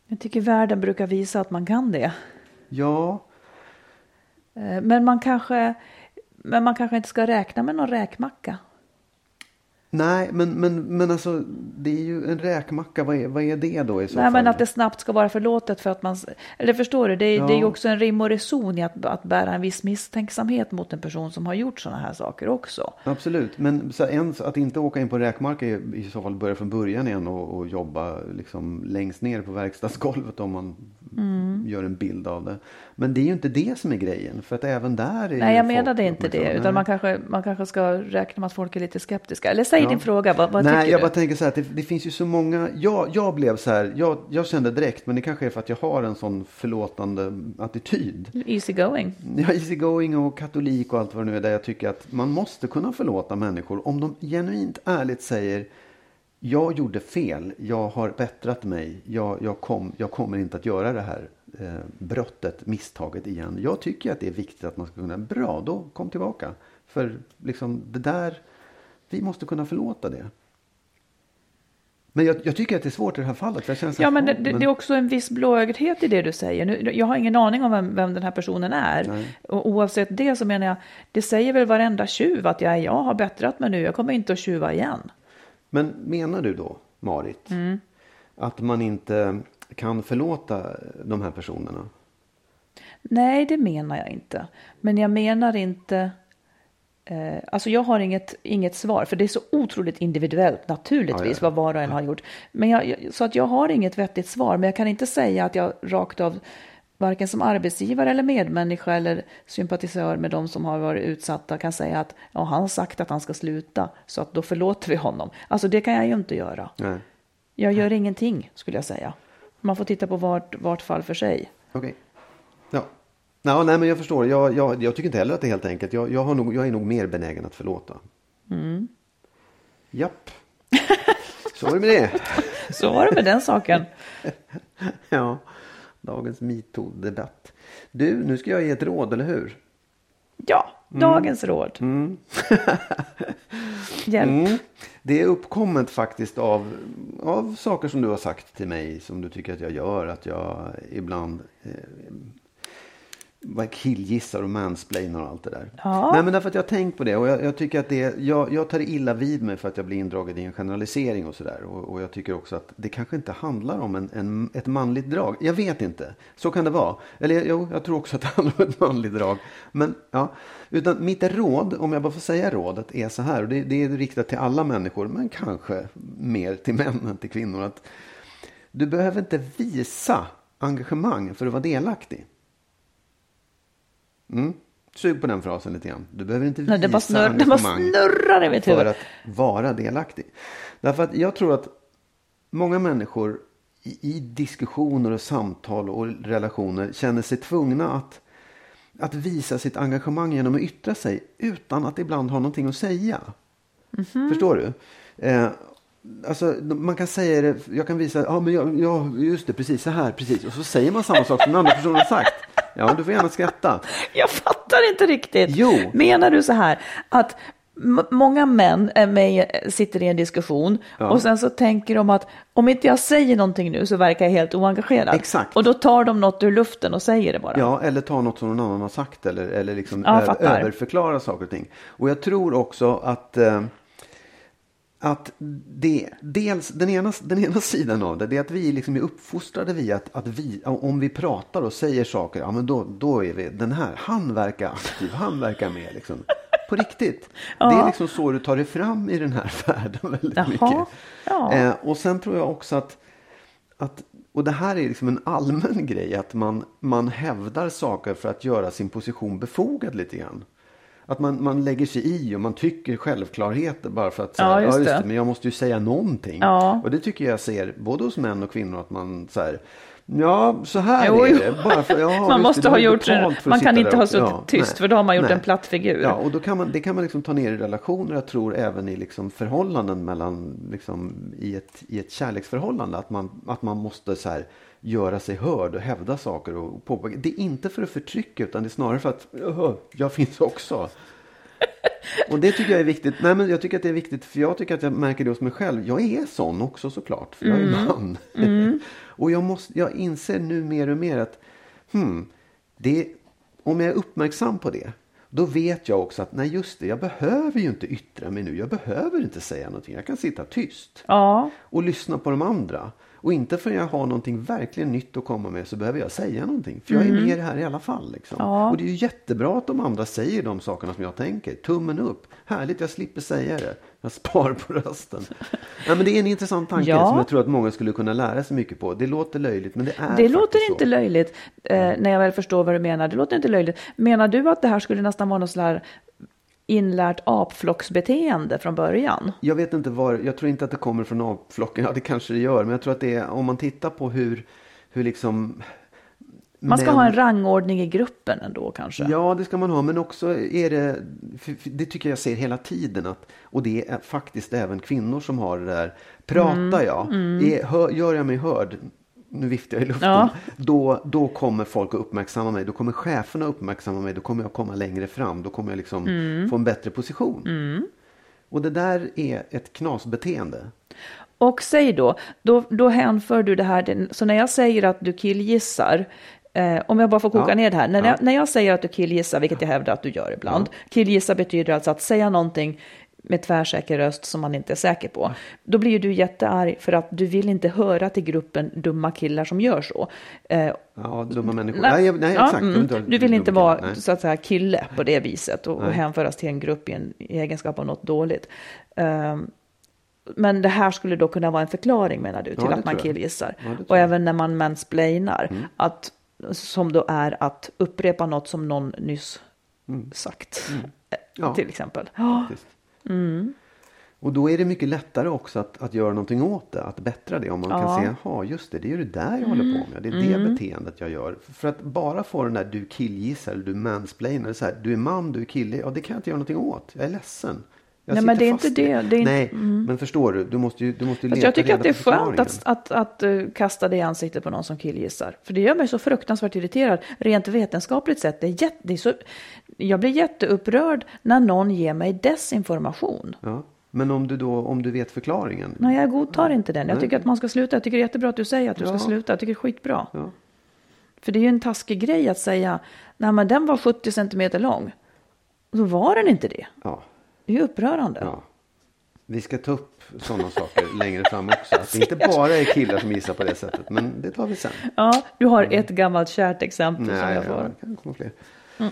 Jag tycker världen brukar visa att man kan det. Ja, Eh, Men man kanske, men man kanske inte ska räkna med någon räkmacka. Nej men, men, men alltså det är ju en räkmacka. Vad är, vad är det då i så Nej, fall? men att det snabbt ska vara förlåtet för att man... Eller förstår du, det är, det är ju Ja. också en rim och reson i att, att bära en viss misstänksamhet mot en person som har gjort sådana här saker också. Absolut, men så ens att inte åka in på räkmark är i så fall börja från början igen och, och jobba liksom längst ner på verkstadsgolvet om man Mm. gör en bild av det. Men det är ju inte det som är grejen, för att även där är Nej, jag menade inte det, utan man kanske, man kanske ska räkna med att folk är lite skeptiska. Eller säg Ja. din fråga, vad, vad Nej, tycker jag du? bara tänker så här det, det finns ju så många. Jag, jag blev så här, jag, jag kände direkt, men det kanske är för att jag har en sån förlåtande attityd. Easy going. Jag är easygoing och katolik och allt vad det nu är. Där jag tycker att man måste kunna förlåta människor om de genuint ärligt säger jag gjorde fel, jag har bättrat mig, jag, jag, kom, jag kommer inte att göra det här brottet, misstaget igen. Jag tycker att det är viktigt att man ska kunna, bra, då kom tillbaka. För liksom det där, vi måste kunna förlåta det. Men jag, jag tycker att det är svårt i det här fallet. Jag här, Ja, men det, "Ja, det, det är också en viss blåögdhet i det du säger. Nu, jag har ingen aning om vem, vem den här personen är. Nej. Och oavsett det så menar jag, det säger väl varenda tjuv att jag, jag har bättrat mig nu, jag kommer inte att tjuva igen. Men menar du då, Marit, att man inte kan förlåta de här personerna? Nej, det menar jag inte. Men jag menar inte... Eh, alltså jag har inget, inget svar, för det är så otroligt individuellt naturligtvis Ja, ja, vad var och en har gjort. Men jag, så att jag har inget vettigt svar, men jag kan inte säga att jag rakt av, varken som arbetsgivare eller medmänniska eller sympatisör med de som har varit utsatta kan säga att ja, han har sagt att han ska sluta, så att då förlåter vi honom. Alltså det kan jag ju inte göra. Nej. Jag gör ingenting, skulle jag säga. Man får titta på vart, vart fall för sig. Okej. Ja. Ja, nej, men jag förstår. Jag, jag, jag tycker inte heller att det är helt enkelt. Jag, jag, har nog, jag är nog mer benägen att förlåta. Mm. Japp. Så är det med det. Så var det med den saken. Ja, dagens metoo-debatt. Du, nu ska jag ge ett råd, eller hur? Ja, dagens råd. Hjälp. Mm. Det är uppkommet faktiskt av, av saker som du har sagt till mig som du tycker att jag gör. Att jag ibland eh, killgissar och mansplainar och allt det där. Ja. Nej men därför att jag har tänkt på det och jag, jag tycker att det, jag, jag tar illa vid mig för att jag blir indragen i en generalisering och sådär. Och, och jag tycker också att det kanske inte handlar om en, en, ett manligt drag. Jag vet inte. Så kan det vara. Eller jo, jag tror också att det handlar om ett manligt drag. Men ja, utan mitt råd, om jag bara får säga rådet, är så här. Och det, det är riktat till alla människor, men kanske mer till män än till kvinnor. Att du behöver inte visa engagemang för att vara delaktig. Mm. Sug på den frasen lite grann. Du behöver inte visa Nej, det bara snurr- det bara engagemang snurrar i mitt för att vara delaktig. Därför att jag tror att många människor i, i diskussioner och samtal och relationer känner sig tvungna att, att visa sitt engagemang genom att yttra sig utan att ibland ha någonting att säga. Mhm. Förstår du? Eh, alltså, man kan säga det, jag kan visa, ja men jag, ja, just det, precis så här, precis. Och så säger man samma sak som den andra personen har sagt. Ja, du får gärna skratta. Jag fattar inte riktigt. Jo. Menar du så här att många män med, sitter i en diskussion och sen så tänker de att om inte jag säger någonting nu så verkar jag helt oengagerad. Exakt. Och då tar de något ur luften och säger det bara. Ja, eller ta något som någon annan har sagt eller, eller liksom Ja, ö- fattar. överförklara saker och ting. Och jag tror också att, eh, att det, dels den ena, den ena sidan av det, det är att vi liksom är uppfostrade via att, att vi, om vi pratar och säger saker, ja men då, då är vi, den här, han verkar aktiv, han verkar med liksom. På riktigt. Det är liksom så du tar dig fram i den här världen väldigt Jaha, mycket. ja. Eh, och sen tror jag också att att, och det här är liksom en allmän grej, att man, man hävdar saker för att göra sin position befogad lite grann. Att man, man lägger sig i och man tycker självklarheter bara för att säga, Ja, just det. men jag måste ju säga någonting. Ja. Och det tycker jag ser både hos män och kvinnor att man så här, ja så här Jo, är det. Bara för, ja, man måste du ha gjort att man kan inte ha suttit Ja, tyst nej, för då har man gjort nej. en platt figur. Ja, och då kan man, det kan man liksom ta ner i relationer. Jag tror även i liksom förhållanden mellan, liksom, i, ett, i ett kärleksförhållande. Att man, att man måste så här, göra sig hörd och hävda saker. Och påpeka. Det är inte för att förtrycka utan det är snarare för att "Jaha, jag finns också. Och det tycker jag är viktigt. Nej, men jag tycker att det är viktigt för jag tycker att jag märker det hos mig själv. Jag är sån också såklart, för jag är man. och jag, måste, jag inser nu mer och mer att hmm, det, om jag är uppmärksam på det, då vet jag också att nej just det, jag behöver ju inte yttra mig nu. Jag behöver inte säga någonting. Jag kan sitta tyst Ja, och lyssna på de andra. Och inte förrän jag har någonting verkligen nytt att komma med så behöver jag säga någonting. För jag är med här i alla fall. Liksom. Ja. Och det är ju jättebra att de andra säger de sakerna som jag tänker. Tummen upp. Härligt, jag slipper säga det. Jag spar på rösten. ja, men det är en intressant tanke Ja. som jag tror att många skulle kunna lära sig mycket på. Det låter löjligt, men det är det låter så. inte löjligt eh, när jag väl förstår vad du menar. Det låter inte löjligt. Menar du att det här skulle nästan vara något sådär inlärt apflocksbeteende från början? Jag vet inte var, jag tror inte att det kommer från avflocken. Ja, det kanske det gör. Men jag tror att det är, om man tittar på hur, hur liksom... Man ska män- ha en rangordning i gruppen ändå kanske? Ja, det ska man ha. Men också är det, det tycker jag ser hela tiden. Att, och det är faktiskt även kvinnor som har det där. Pratar jag, Är, hör, gör jag mig hörd, nu viftar jag i luften, Ja. då, då kommer folk att uppmärksamma mig. Då kommer cheferna att uppmärksamma mig. Då kommer jag komma längre fram. Då kommer jag liksom få en bättre position. Och det där är ett knasbeteende. Och säg då, då, då hänför du det här, så när jag säger att du killgissar, eh, om jag bara får koka Ja. ner det här, när, Ja. jag, när jag säger att du killgissar, vilket jag hävdar att du gör ibland, killgissa betyder alltså att säga någonting med tvärsäker röst som man inte är säker på. Då blir ju du jättearg för att du vill inte höra till gruppen dumma killar som gör så. Eh, Ja, dumma människor. Nej, Nej, nej ja, exakt. mm. Du vill inte vara Nej. så att säga kille på det viset och, och hänföras till en grupp i en i egenskap av något dåligt. Ehm, men det här skulle då kunna vara en förklaring menar du till det att man killgissar. Ja, och även när man mansplainar, att, som då är att upprepa något som någon nyss sagt. Eh, Mm. Ja. Till exempel. Ja, faktiskt. Och då är det mycket lättare också att, att göra någonting åt det, att bättra det. Om man kan se, jaha just det, det är ju det där jag håller på med. Det är det beteendet jag gör. För att bara få den där du killgissar eller du mansplainar, så här, du är man, du är kille, ja det kan jag inte göra någonting åt. Jag är ledsen. Jag Nej, men det är inte det. Det är inte- Nej, men förstår du, du måste ju, du måste ju leta jag tycker att det är skönt förklaringen. att, att, att eh, kasta det i ansiktet på någon som killgissar. För det gör mig så fruktansvärt irriterad. Rent vetenskapligt sett. Det är jätte, det är så, jag blir jätteupprörd när någon ger mig desinformation. Ja. Men om du då, om du vet förklaringen. Nej, jag godtar inte den. Jag Nej. tycker att man ska sluta. Jag tycker det är jättebra att du säger att du Ja. ska sluta. Jag tycker det är skitbra. Ja. För det är ju en taskig grej att säga, nej men den var 70 centimeter lång. Då var den inte det. Ja. Det är upprörande. Ja. Vi ska ta upp sådana saker längre fram också. Att det inte bara är killar som gissar på det sättet. Men det tar vi sen. Ja, du har ett gammalt kärt exempel som Nej, jag ja, får. det kan komma fler. Nej,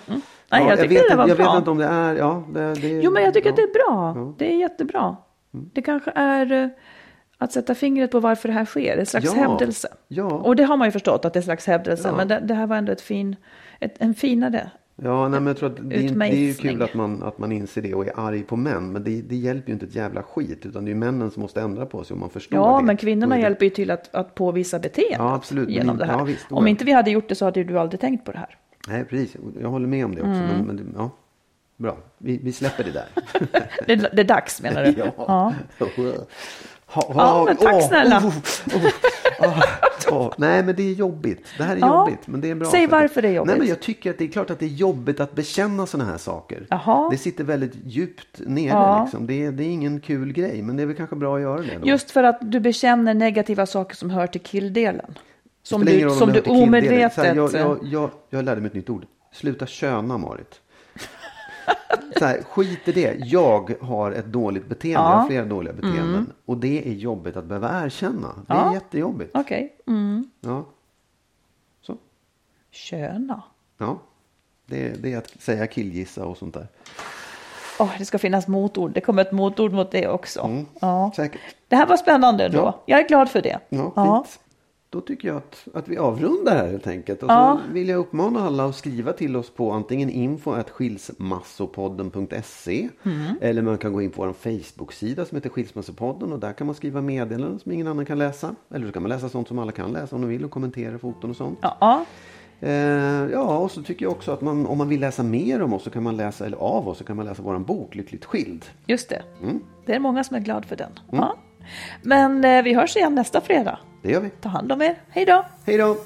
Ja, jag tycker vet, det var jag bra. vet inte om det är... Ja, det, det, Jo, men jag tycker ja. att det är bra. Ja. Det är jättebra. Det kanske är eh, att sätta fingret på varför det här sker. Ett slags Ja. hävdelse. Ja. Och det har man ju förstått att det är ett slags hävdelse. Ja. Men det, det här var ändå ett fin, ett, en finare. Ja, nej, men jag tror att det, är- det är kul att man, att man inser det och är arg på män. Men det, det hjälper ju inte ett jävla skit. Utan det är ju männen som måste ändra på sig om man förstår Ja, det. men Och kvinnorna det- hjälper ju till att, att påvisa beteendet Ja, absolut. Men genom inte- det här. ja, visst, Om ja. inte vi hade gjort det så hade du aldrig tänkt på det här. Nej, precis. Jag håller med om det också. Mm. Men, men, ja, bra. Vi, vi släpper det där. Det, det är dags menar du? Ja. Ha, Ja, men tack åh, snälla. oh, oh, oh. Nej, men det är jobbigt. Det här är Ja. jobbigt. Men det är bra. Säg för varför det är jobbigt. Nej, men jag tycker att det är klart att det är jobbigt att bekänna sådana här saker. Jaha. Det sitter väldigt djupt nere. Ja. Liksom. Det, är, det är ingen kul grej, men det är väl kanske bra att göra det. Då. Just för att du bekänner negativa saker som hör till killdelen. Som du, som om du omedvetet... Jag, jag, jag, jag lärde mig ett nytt ord. Sluta köna, Marit. Så här, skit i det. Jag har ett dåligt beteende. Ja. Jag har flera dåliga beteenden. Och det är jobbigt att behöva erkänna. Det är Ja. jättejobbigt. Okej. Mm. Ja. Så. Köna. Ja. Det, det är att säga killgissa och sånt där. Åh, det ska finnas motord. Det kommer ett motord mot det också. Mm. Ja. Säkert. Det här var spännande ändå. Ja. Jag är glad för det. Ja, fint. Då tycker jag att, att vi avrundar här helt enkelt. Och Ja. vill jag uppmana alla att skriva till oss på antingen info skilsmassopodden.se Mm. eller man kan gå in på vår Facebook-sida som heter Skilsmassopodden och där kan man skriva meddelanden som ingen annan kan läsa. Eller så kan man läsa sånt som alla kan läsa om de vill och kommentera foton och sånt. Ja. Eh, ja, och så tycker jag också att man, om man vill läsa mer om oss så kan man läsa, eller av oss så kan man läsa vår bok Lyckligt skild. Just det. Mm. Det är många som är glad för den. Ja. Men eh, vi hörs igen nästa fredag. Det gör vi. Ta hand om er. Hej då! Hej då!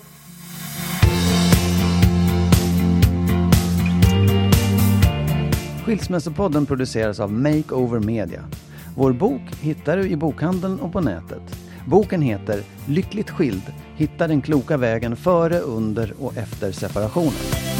Skilsmässopodden produceras av Makeover Media. Vår bok hittar du i bokhandeln och på nätet. Boken heter Lyckligt skild. Hitta den kloka vägen före, under och efter separationen.